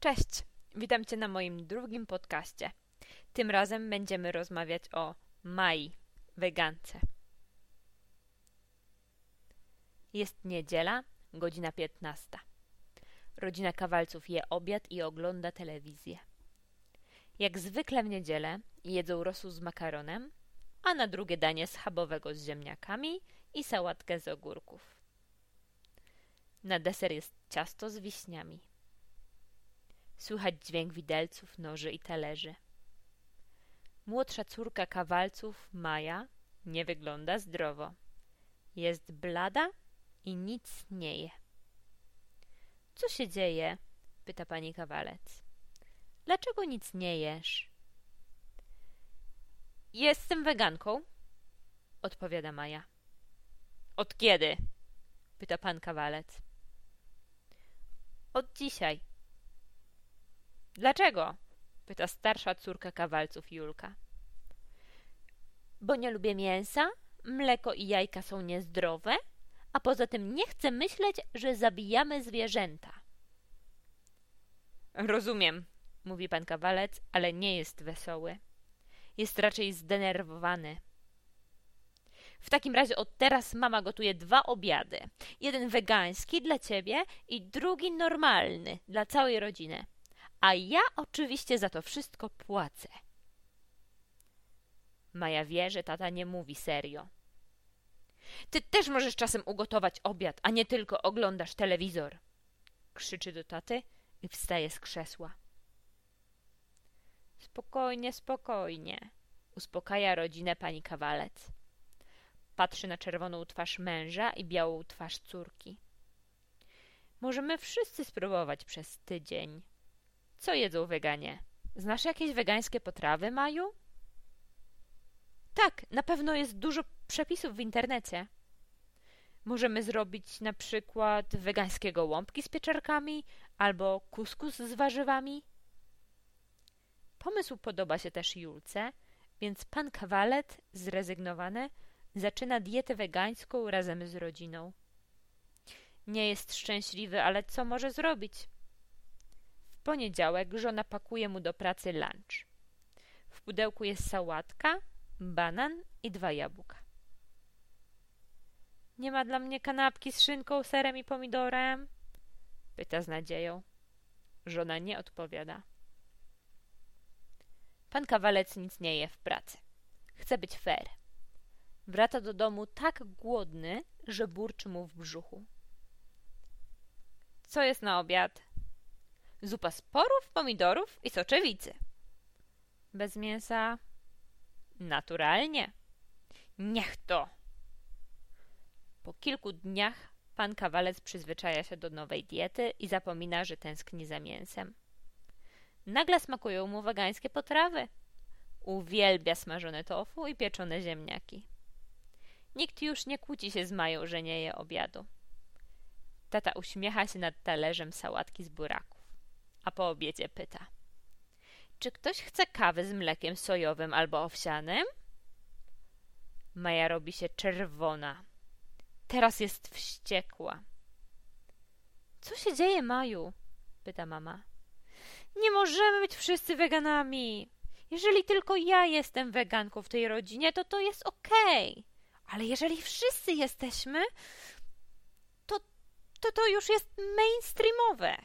Cześć, witam Cię na moim drugim podcaście. Tym razem będziemy rozmawiać o Mai, wegance. Jest niedziela, godzina 15. Rodzina Kawalców je obiad i ogląda telewizję. Jak zwykle w niedzielę jedzą rosół z makaronem, a na drugie danie schabowego z ziemniakami i sałatkę z ogórków. Na deser jest ciasto z wiśniami. Słychać dźwięk widelców, noży i talerzy. Młodsza córka kawalców, Maja, nie wygląda zdrowo. Jest blada i nic nie je. Co się dzieje? pyta pani kawalec. Dlaczego nic nie jesz? Jestem weganką, odpowiada Maja. Od kiedy? pyta pan kawalec. Od dzisiaj. Dlaczego? pyta starsza córka kawalców Julka. Bo nie lubię mięsa, mleko i jajka są niezdrowe, a poza tym nie chcę myśleć, że zabijamy zwierzęta. Rozumiem, mówi pan kawalec, ale nie jest wesoły. Jest raczej zdenerwowany. W takim razie od teraz mama gotuje dwa obiady. Jeden wegański dla ciebie i drugi normalny dla całej rodziny. A ja oczywiście za to wszystko płacę. Maja wie, że tata nie mówi serio. Ty też możesz czasem ugotować obiad, a nie tylko oglądasz telewizor. Krzyczy do taty i wstaje z krzesła. Spokojnie, spokojnie, uspokaja rodzinę pani kawalec. Patrzy na czerwoną twarz męża i białą twarz córki. Możemy wszyscy spróbować przez tydzień. Co jedzą weganie? Znasz jakieś wegańskie potrawy, Maju? Tak, na pewno jest dużo przepisów w internecie. Możemy zrobić na przykład wegańskiego łąbki z pieczarkami albo kuskus z warzywami. Pomysł podoba się też Julce, więc pan kawalet, zrezygnowany, zaczyna dietę wegańską razem z rodziną. Nie jest szczęśliwy, ale co może zrobić? Poniedziałek żona pakuje mu do pracy lunch. W pudełku jest sałatka, banan i dwa jabłka. Nie ma dla mnie kanapki z szynką, serem i pomidorem? Pyta z nadzieją. Żona nie odpowiada. Pan kawalec nic nie je w pracy. Chce być fair. Wraca do domu tak głodny, że burczy mu w brzuchu. Co jest na obiad? Zupa z porów, pomidorów i soczewicy. Bez mięsa? Naturalnie. Niech to! Po kilku dniach pan kawalec przyzwyczaja się do nowej diety i zapomina, że tęskni za mięsem. Nagle smakują mu wegańskie potrawy. Uwielbia smażone tofu i pieczone ziemniaki. Nikt już nie kłóci się z Mają, że nie je obiadu. Tata uśmiecha się nad talerzem sałatki z buraków, a po obiedzie pyta: Czy ktoś chce kawy z mlekiem sojowym albo owsianym? Maja robi się czerwona. Teraz jest wściekła. Co się dzieje, Maju? pyta mama. Nie możemy być wszyscy weganami. Jeżeli tylko ja jestem weganką w tej rodzinie, to to jest okej. Okay. Ale jeżeli wszyscy jesteśmy, to, to to już jest mainstreamowe.